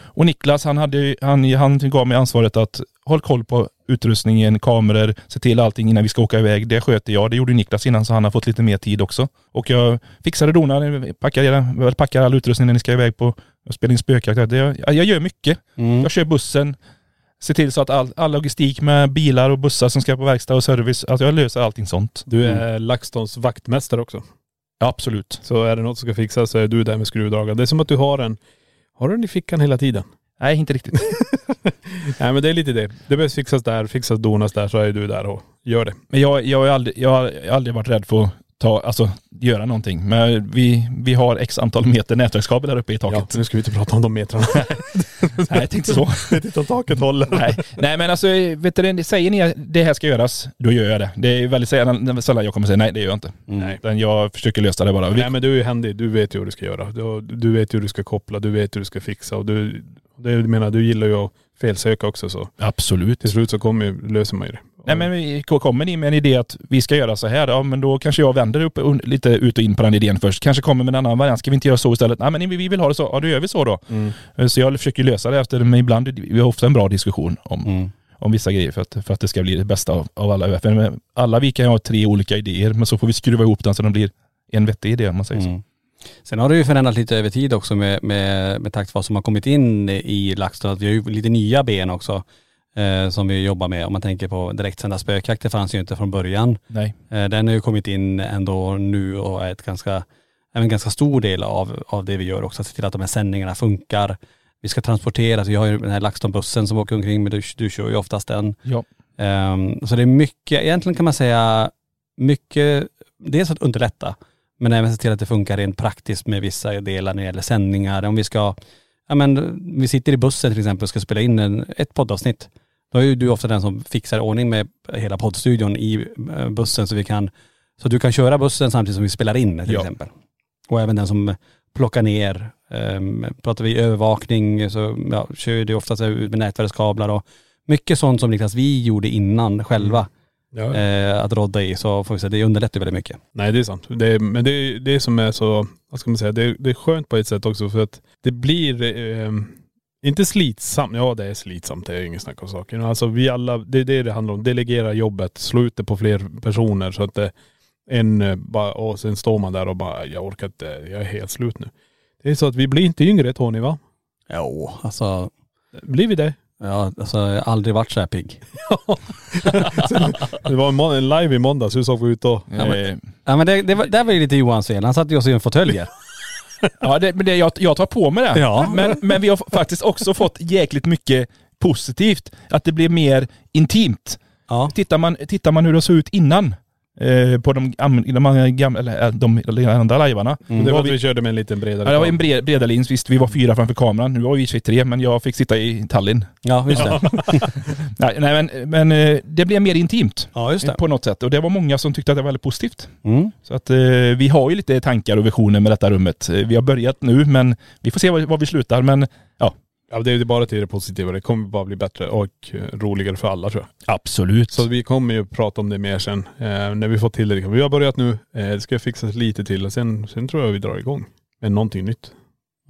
Och Niklas, han, hade, han, han gav mig ansvaret att håll koll på utrustningen, kameror, se till allting innan vi ska åka iväg. Det sköter jag. Det gjorde Niklas innan så han har fått lite mer tid också. Och jag fixade donar, packar, packar all utrustning när ni ska iväg på spela in spökjakt. Jag, jag gör mycket. Mm. Jag kör bussen, ser till så att all, all logistik med bilar och bussar som ska på verkstad och service, att jag löser allting sånt. Du är LaxTons vaktmästare också. Ja, absolut. Så är det något som ska fixas så är du där med skruvdragaren. Det är som att du har en, har du den i fickan hela tiden? Nej, inte riktigt. *laughs* Nej men det är lite det. Det behövs fixas där, fixas donas där så är du där och gör det. Men jag, jag, har aldrig, jag har aldrig varit rädd för att ta, alltså, göra någonting. Men vi, vi har x antal meter nätverkskabel där uppe i Ja, taket. nu ska vi inte prata om de metrarna. *laughs* Nej, jag tänkte så. *laughs* vet inte om taket håller. Nej. nej men alltså, vet du, säger ni att det här ska göras, då gör jag det. Det är väldigt sällan sällan jag kommer säga nej, det gör jag inte. Nej. Utan jag försöker lösa det bara. Vi, Nej men du är ju händig. Du vet ju hur du ska göra. Du, du vet ju hur du ska koppla. Du vet hur du ska fixa. Och du, det, jag menar, du gillar ju att felsöka också så absolut. till slut så kommer ju, löser man ju det. Nej men vi- kommer ni med en idé att vi ska göra så här, ja men då kanske jag vänder upp lite ut och in på den idén först. Kanske kommer med en annan variant, ska vi inte göra så istället? Nej men vi vill ha det så, ja då gör vi så då. Mm. Så jag försöker lösa det efter, men ibland, vi har ofta en bra diskussion om, Mm. om vissa grejer för att, för att det ska bli det bästa av, av alla. För alla vi kan ha tre olika idéer, men så får vi skruva ihop den så den blir en vettig idé om man säger så. Mm. Sen har det ju förändrat lite över tid också med, med, med takt vad som har kommit in i LaxTon. Att Vi har ju lite nya ben också eh, som vi jobbar med. Om man tänker på direktsända spökjakt, det fanns ju inte från början. Nej. Eh, den har ju kommit in ändå nu och är ett ganska, en ganska stor del av, av det vi gör också. Att se till att de här sändningarna funkar. Vi ska transporteras, vi har ju den här LaxTon-bussen som åker omkring men du, du kör ju oftast den. Ja. Ehm, så det är mycket, egentligen kan man säga mycket, dels att underlätta, men även se till att det funkar rent praktiskt med vissa delar när det gäller sändningar. Om vi ska, ja men vi sitter i bussen till exempel och ska spela in en, ett poddavsnitt. Då är ju du ofta den som fixar ordning med hela poddstudion i eh, bussen så vi kan, så du kan köra bussen samtidigt som vi spelar in till Ja. exempel. Och även den som plockar ner, um, pratar vi övervakning så ja, kör det oftast ut med nätverkskablar och mycket sånt som Niklas vi gjorde innan själva. Ja. Eh, att rodda i så får vi säga, det underlättar väldigt mycket. Nej det är sant. Det är, men det är det som är så, vad ska man säga, det är, det är skönt på ett sätt också för att det blir, eh, inte slitsamt, ja det är slitsamt, det är ingen snack om saken. Alltså vi alla, det är det det handlar om, delegera jobbet, slå ut det på fler personer så att det en eh, bara, och sen står man där och bara, jag orkar inte, jag är helt slut nu. Det är så att vi blir inte yngre Tony va? Jo, alltså, Blir vi det? ja, alltså jag har aldrig varit så här pigg. *laughs* Det var en, live i måndags, hur såg vi ut då? Eh, Ja men det, det, var, ju lite Johans fel, han satte ju oss i en fåtölj här. *laughs* Ja, det, men det, jag, jag tar på mig det. Ja. Men, men vi har faktiskt också fått jäkligt mycket positivt. Att det blir mer intimt. Ja. Tittar man, tittar man hur det såg ut innan eh, på de, de, gamla, eller, de, de andra lajvarna. Mm. Det var att vi vi, körde med en liten bredare ja, det var en bred, breda lins, visst vi var fyra framför kameran. Nu var vi i tre, men jag fick sitta i Tallinn. Ja, just det. *laughs* Nej, nej men, men eh, det blev mer intimt. Ja, just det. På något sätt. Och det var många som tyckte att det var väldigt positivt. Mm. Så att eh, vi har ju lite tankar och visioner med detta rummet. Eh, Vi har börjat nu men vi får se var, var vi slutar. Men ja, Ja det är bara till det positiva, det kommer bara bli bättre och roligare för alla tror jag. absolut. Så vi kommer ju prata om det mer sen, eh, när vi får till det. Vi har börjat nu, eh, det ska fixas lite till och sen, sen tror jag vi drar igång med någonting nytt.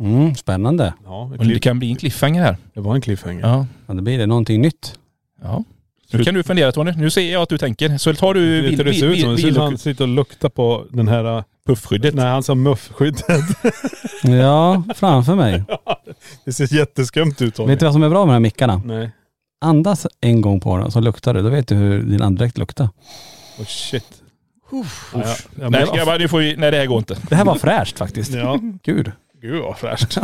Mm, spännande. Ja, Och det kan bli en cliffhanger här. det var en cliffhanger. Ja. Ja, det blir det. Någonting nytt. ja. Nu kan du fundera Tony. Nu ser jag att du tänker. Så tar du det ser ut som? Han sitter och luktar på den här, eh, puffskyddet. Nej, han sa muffskyddet. *laughs* Ja, framför mig. *laughs* Det ser jätteskumt ut Tony. Vet du vad som är bra med de här mickarna? Nej. Andas en gång på den så luktar det. Då vet du hur din andedräkt luktar. Oh shit. Ja, ja. Ja, Nej grabbar, får vi, nej det här går inte. Det här var fräscht faktiskt. Ja. Gud. Gud vad fräscht.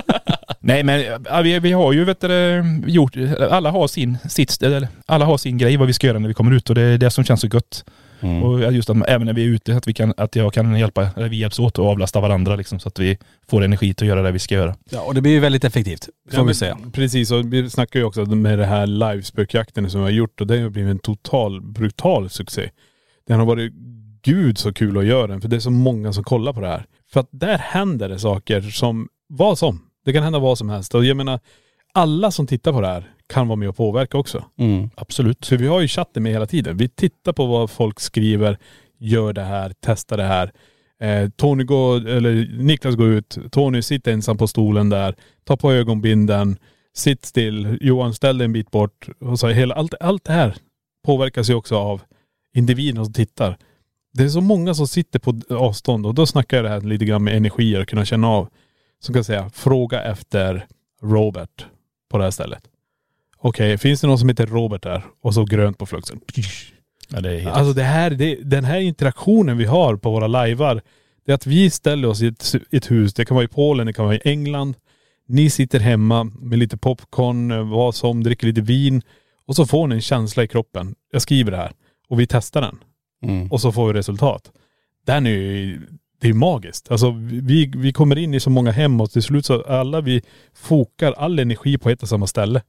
*laughs* Nej men vi, vi har ju vet du, gjort, alla har sin, sitt, eller, alla har sin grej vad vi ska göra när vi kommer ut och det är det som känns så gött. Mm. Och just att även när vi är ute, att, vi kan, att jag kan hjälpa, eller vi hjälps åt och avlasta varandra liksom, så att vi får energi till att göra det vi ska göra. Ja, och det blir ju väldigt effektivt. Får Ja, vi säga. Precis, och vi snackar ju också med det här livespökjakten som vi har gjort och det har blivit en total brutal succé. Den har varit gud så kul att göra den för det är så många som kollar på det här. För att där händer det saker som, vad som. Det kan hända vad som helst. Och jag menar, alla som tittar på det här kan vara med och påverka också. Mm. Absolut. Så vi har ju chatten med hela tiden. Vi tittar på vad folk skriver, gör det här, testar det här. Eh, Tony går, eller Niklas går ut, Tony sitter ensam på stolen där, ta på ögonbinden, sitt still, Johan ställ dig en bit bort. Och så hela, allt, allt det här påverkas ju också av individen som tittar. Det är så många som sitter på avstånd och då snackar jag det här lite grann med energier och kunna känna av. Som kan säga, fråga efter Robert på det här stället. Okej, finns det någon som heter Robert där? Och så grönt på fluxen. Ja, det är helt Alltså det här, det, den här interaktionen vi har på våra lajvar, det är att vi ställer oss i ett, ett hus, det kan vara i Polen, det kan vara i England. Ni sitter hemma med lite popcorn, vad som, dricker lite vin och så får ni en känsla i kroppen. Jag skriver det här och vi testar den Mm. och så får vi resultat. Den är ju, det är magiskt. Alltså vi, vi kommer in i så många hem och till slut så alla vi fokar all energi på ett och samma ställe.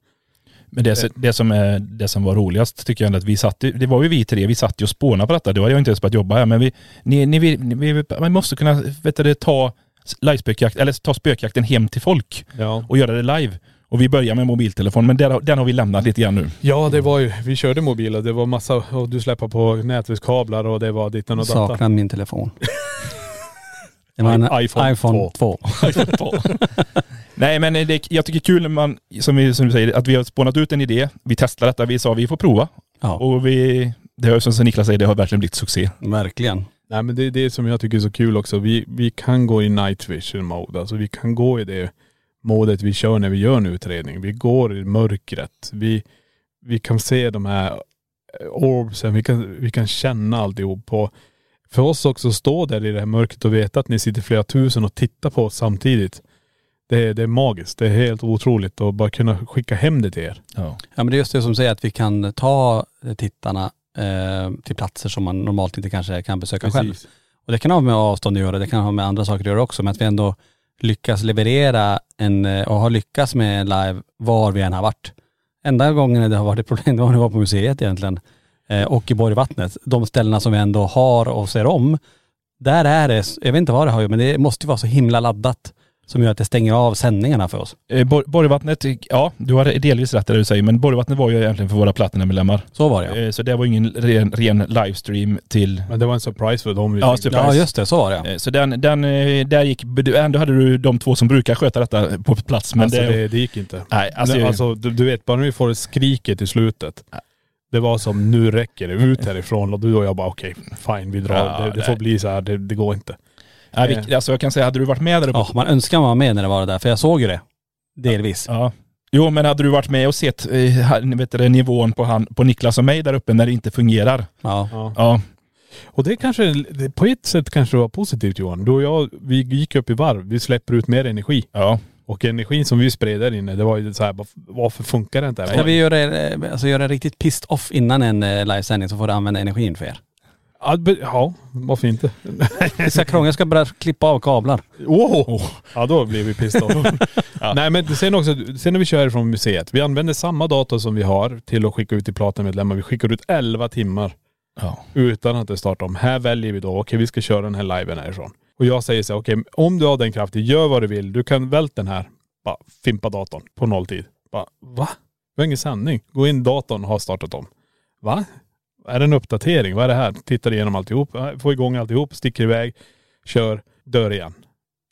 Men det, det, som är, det som var roligast tycker jag att vi satt, det var ju vi tre, vi satt ju och spånade på detta. Då hade jag inte ens börjat jobba här men vi, ni, ni, vi, vi, man måste kunna, vet du, ta livespökjakt, eller ta spökjakten hem till folk Ja. och göra det live. Och vi börjar med mobiltelefon men där, den har vi lämnat lite grann nu. Ja det var ju, vi körde mobil och det var massa, och du släpper på nätverkskablar och det var ditten och datan. Saknar min telefon. *laughs* Det var en I- iPhone iPhone, 2. *laughs* *laughs* Nej men det, jag tycker det är kul när man, som, vi, som du säger, att vi har spånat ut en idé. Vi testar detta, vi sa vi får prova. Ja, Och vi, det har som Niklas säger, det har verkligen blivit succé. verkligen. Nej men det är det som jag tycker är så kul också. Vi, vi kan gå i night vision mode. Alltså vi kan gå i det modet vi kör när vi gör en utredning. Vi går i mörkret. Vi, vi kan se de här eh, orbsen. Vi kan, vi kan känna alltihop. På. För oss också att stå där i det här mörkret och veta att ni sitter flera tusen och tittar på oss samtidigt. Det är, det är magiskt. Det är helt otroligt att bara kunna skicka hem det till er. Ja. Ja men det är just det som säger att vi kan ta tittarna eh, till platser som man normalt inte kanske kan besöka själv. Och det kan ha med avstånd att göra, det kan ha med andra saker att göra också, men att vi ändå lyckas leverera en, eh, och har lyckats med en live var vi än har varit. Enda gången det har varit ett problem, det var när vi var på museet egentligen. Eh, och i Borgvattnet. De ställena som vi ändå har och ser om, där är det, jag vet inte vad det har men det måste ju vara så himla laddat som gör att det stänger av sändningarna för oss. Eh, Bor- Borgvattnet, ja du har delvis rätt i det du säger, men Borgvattnet var ju egentligen för våra Platinum-medlemmar. Så var det ja. Eh, Så det var ingen ren, ren livestream till... Men det var en surprise för dem. Ja, surprise. Ja just det, så var det ja. Eh, Så den, den, eh, där gick, ändå hade du de två som brukar sköta detta på plats. Men alltså, det, det, det gick inte. nej, alltså, Men alltså du, du vet, bara när vi får skriket i slutet. Det var som, nu räcker det, ut härifrån. Och du och jag bara okej, fine vi drar. Ja, det, det får bli så här, det, det går inte. nej, vi, alltså jag kan säga, hade du varit med där uppe? Ja, man önskar man var med när det var det där, för jag såg ju det. Delvis. Ja. Jo men hade du varit med och sett eh, vet du, det, nivån på, han, på Niklas och mig där uppe när det inte fungerar? Ja. Ja. Ja. Och det kanske, på ett sätt kanske det var positivt Johan. Du och jag, vi gick upp i varv. Vi släpper ut mer energi. Ja. Och energin som vi spred där inne, det var ju så här, varför- funkar det inte? Ska vi göra, eh, alltså göra riktigt pissed off innan en eh, livesändning så får du använda energin för er. Ja, Ja, varför inte? *laughs* Krångla, jag ska börja klippa av kablar. Wow. Ja då blir vi pissed off. *laughs* Nej men sen också, sen när vi kör från museet, vi använder samma dator som vi har till att skicka ut till Platinmedlemmar. Vi skickar ut 11 timmar Ja. utan att det startar om. Här väljer vi då, okej vi ska köra den här liven härifrån. Och jag säger så här, okej om du har den kraften, gör vad du vill. Du kan välta den här, bara fimpa datorn på nolltid. Bara, va? Det var ingen sändning. Gå in datorn och har startat om. Va? Är det en uppdatering? Vad är det här? Tittar igenom alltihop, får igång alltihop, sticker iväg, kör, dör igen.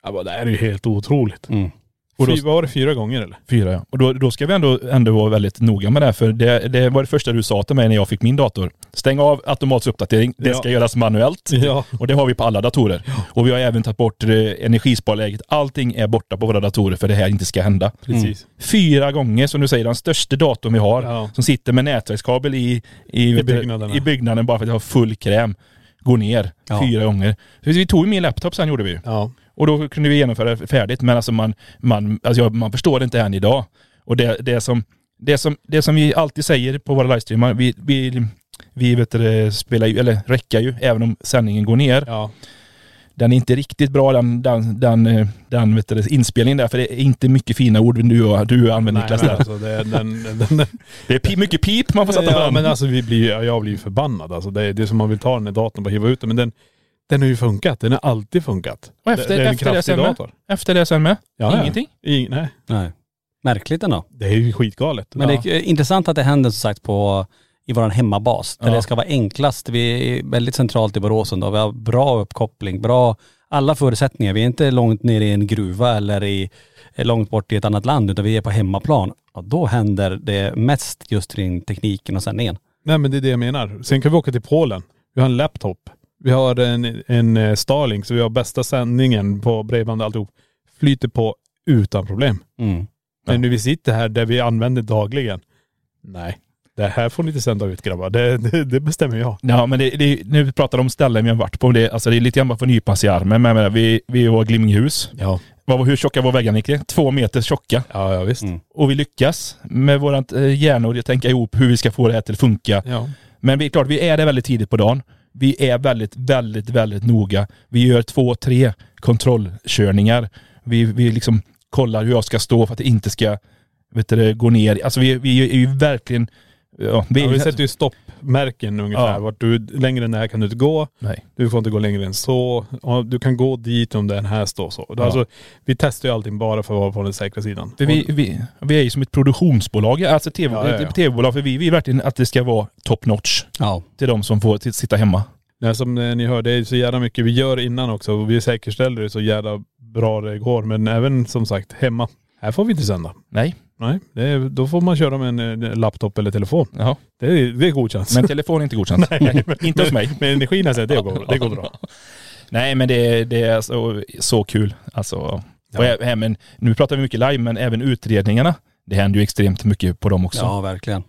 Jag bara, det här är ju helt otroligt. Mm. Och då, Fy, var det fyra gånger eller? fyra ja. Och då, då ska vi ändå, ändå vara väldigt noga med det här, för det, det var det första du sa till mig när jag fick min dator. Stäng av automatisk uppdatering, det Ja. ska göras manuellt. Ja. Och det har vi på alla datorer. Och vi har även tagit bort eh, energisparläget. Allting är borta på våra datorer för det här inte ska hända. Precis. Fyra gånger, som du säger, den största datorn vi har, Ja. som sitter med nätverkskabel i, i, du, byggnaderna. i byggnaden bara för att jag har full kräm, går ner Ja. fyra gånger. Så vi tog ju min laptop sen gjorde vi ju. Ja. Och då kunde vi genomföra det färdigt. Men alltså man, man, alltså jag- man förstår det inte än idag. Och det, det, som, det, som, det som vi alltid säger på våra livestreamar, vi, vi, vi vet det, spelar ju, eller räcker ju, även om sändningen går ner. Ja. Den är inte riktigt bra den, den, den, eh, den vet du, inspelningen där, för det är inte mycket fina ord du, du använder Niklas. där. alltså, det, den, den, den, Det är pi, mycket pip man får sätta ja, den. men alltså vi blir, jag blir förbannad alltså. Det är, det är som man vill ta den i datorn och bara hiva ut den. Men den, den har ju funkat. Den har alltid funkat. och efter det, det är en efter det kraftig sen med? dator. Efter det sen med? Ja, ja. Ingenting? I, nej, Nej. Märkligt ändå. det är ju skitgalet. Men ja. det är intressant att det händer som sagt på, i vår hemmabas. Där Ja. det ska vara enklast. Vi är väldigt centralt i Borås ändå. Vi har bra uppkoppling, bra alla förutsättningar. Vi är inte långt ner i en gruva eller i, långt bort i ett annat land utan vi är på hemmaplan. Och då händer det mest just kring tekniken och sändningen. Nej men det är det jag menar. Sen kan vi åka till Polen. Vi har en laptop. Vi har en, en eh, Starlink så vi har bästa sändningen på bredband och alltihop. Flyter på utan problem. Mm. Men nu vi sitter här där vi använder dagligen. Nej. Det här får ni inte sända ut grabbar. Det, det, det bestämmer jag. Ja men det, det, nu pratar om ställen vi har varit på. Det, alltså det är lite grann bara för att nypa sig i armen. Men menar, vi, vi var Glimmingehus. Ja. Vad, hur tjocka var väggarna Nicke? Två meter tjocka. Ja, ja visst. Mm. Och vi lyckas med vårat eh, hjärnor tänka ihop hur vi ska få det här till att funka. Ja. Men vi klart, vi är det väldigt tidigt på dagen. Vi är väldigt, väldigt, väldigt noga. Vi gör två, tre kontrollkörningar. Vi, vi liksom kollar hur jag ska stå för att det inte ska vet du, gå ner. Alltså vi, vi är ju verkligen... Ja, vi, Ja, vi sätter ju stoppmärken ungefär. Ja. Vart du, längre än det här kan du inte gå. Nej. Du får inte gå längre än så. Du kan gå dit om den här står så. Ja. Alltså, vi testar ju allting bara för att vara på den säkra sidan. För vi, vi, vi är ju som ett produktionsbolag, alltså TV, Ja, ja, tv-bolag, för vi vill verkligen att det ska vara top notch till de som får sitta hemma. Nej, som eh, ni hör, det är så jävla mycket vi gör innan också. Och vi säkerställer det så jävla bra det går. Men även som sagt hemma. Här får vi inte sända. Nej. Nej, det är, då får man köra med en eh, laptop eller telefon. Ja. Det är, det är godkänt. Men telefon är inte godkänt. *laughs* Nej, men- *laughs* inte hos mig. Men energin säger, det går, det går bra. Nej men det, det är så, så kul. Alltså, och ä- även, nu pratar vi mycket live, men även utredningarna. Det händer ju extremt mycket på dem också. ja, verkligen.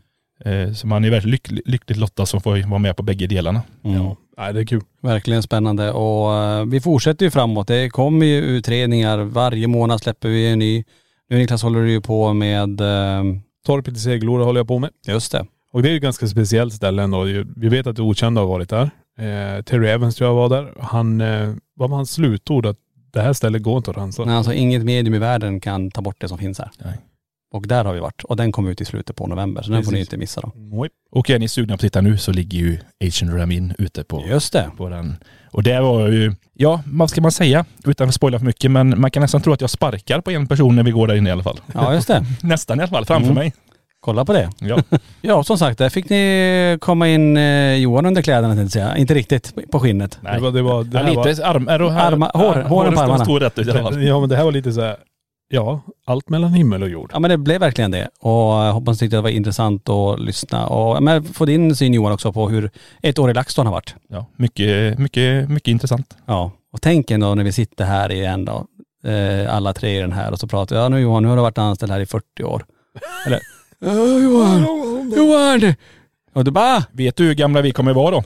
Eh, Så man är väldigt lycklig, lyckligt lottad som får vara med på bägge delarna. Mm. Ja, nej, det är kul. Verkligen spännande och eh, vi fortsätter ju framåt. Det kommer ju utredningar. Varje månad släpper vi en ny. Nu Niklas håller du ju på med, eh, Torpet i Seglora håller jag på med. just det. Och det är ju ett ganska speciellt ställe ändå. Vi vet att det okända har varit där. Eh, Terry Evans tror jag var där. Han, eh, vad var hans slutord? Att det här stället går inte att rensa. Men alltså inget medium i världen kan ta bort det som finns här. Nej. Och där har vi varit. Och den kommer ut i slutet på november. Så den får ni inte missa då. Nope. Och är ni sugna på att titta nu så ligger ju Asian Ramin ute på, Just det. på den. Och det var ju, ja vad ska man säga utan att spoila för mycket men man kan nästan tro att jag sparkar på en person när vi går där inne i alla fall. Ja just det. *laughs* Nästan i alla fall, framför Mm. mig. Kolla på det. Ja. *laughs* Ja som sagt, där fick ni komma in eh, Johan under kläderna tänkte jag. Inte riktigt på skinnet. Det var, det var, det Ja, här var, lite arm, är, Arma- hår- håren på armarna. står rätt ut i alla fall. ja men det här var lite så här, ja, allt mellan himmel och jord. Ja men det blev verkligen det. Och jag hoppas ni tyckte det var intressant att lyssna. Och men, få din syn Johan också på hur ett år i LaxTon har varit. Ja, mycket, mycket, mycket intressant. Ja. Och tänk ändå när vi sitter här igen då. Eh, alla tre i den här och så pratar vi, ja nu Johan, nu har du varit anställd här i 40 år. *laughs* Eller, ja Johan, Johan! Och du bara, Vet du hur gamla vi kommer vara då?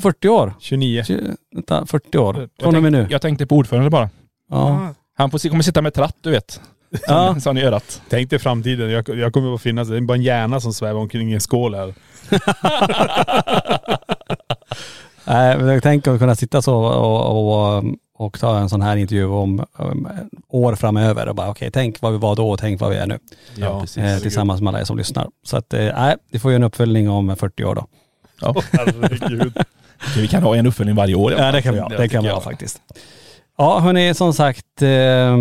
40 år? 29. Tju- Vänta, 40 år. Från och med nu. Jag tänkte på ordförande bara. Ja. Han får, kommer sitta med tratt du vet. Ja. Som, som i örat. Tänk dig framtiden. Jag, jag kommer att finnas, det är bara en hjärna som svävar omkring i en skål här. *laughs* Nej, men jag tänker att kunna sitta så och, och, och ta en sån här intervju om um, år framöver och bara okej, tänk vad vi var då och tänk vad vi är nu. Ja, Eh, tillsammans med alla er som lyssnar. Så att, eh, nej, vi får ju en uppföljning om 40 år då. Ja. *laughs* Herregud. Vi kan ha en uppföljning varje år. Ja det kan vi ha. Det kan vi ha faktiskt. Ja hörni, som sagt, eh,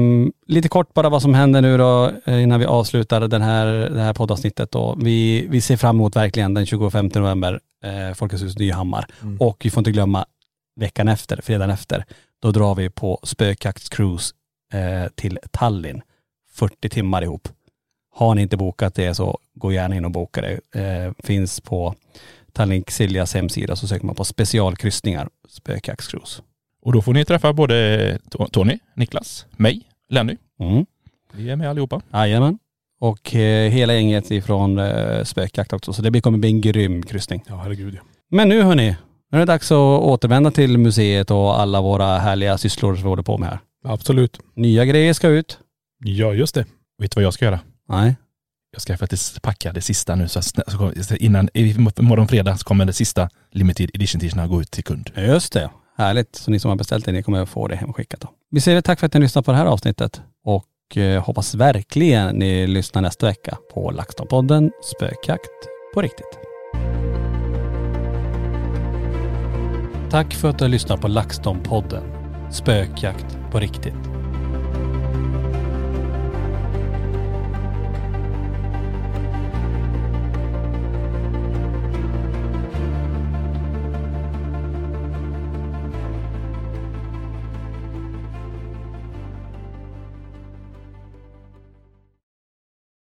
lite kort bara vad som händer nu då eh, innan vi avslutar den här, det här poddavsnittet då. Vi, vi ser fram emot verkligen den 25 november, eh, Folkets hus Nyhammar. Och vi får inte glömma veckan efter, fredagen efter, då drar vi på spökjaktscruise eh, till Tallinn. 40 timmar ihop. Har ni inte bokat det så gå gärna in och boka det. Eh, finns på Tallink Siljas hemsida så söker man på specialkryssningar, spökjaktscruise. Och då får ni träffa både To- Tony, Niklas, mig, Lenny. Mm. Vi är med allihopa. Jajamän. Och eh, hela gänget ifrån eh, spökjakt också. Så det kommer bli en grym kryssning. Ja herregud ja. Men nu hörni, nu är det dags att återvända till museet och alla våra härliga sysslor som vi håller på med här. Absolut. Nya grejer ska ut. Ja just det. Vet du vad jag ska göra? Nej. Jag ska faktiskt packa det sista nu så, innan, i morgon fredag så kommer det sista limited edition t-shirtarna gå ut till kund. Just det. Härligt. Så ni som har beställt det, ni kommer att få det hemskickat då. Vi säger tack för att ni lyssnade på det här avsnittet och eh, hoppas verkligen ni lyssnar nästa vecka på LaxTon-podden Spökjakt på riktigt. Tack för att du har lyssnat på LaxTon-podden Spökjakt på riktigt.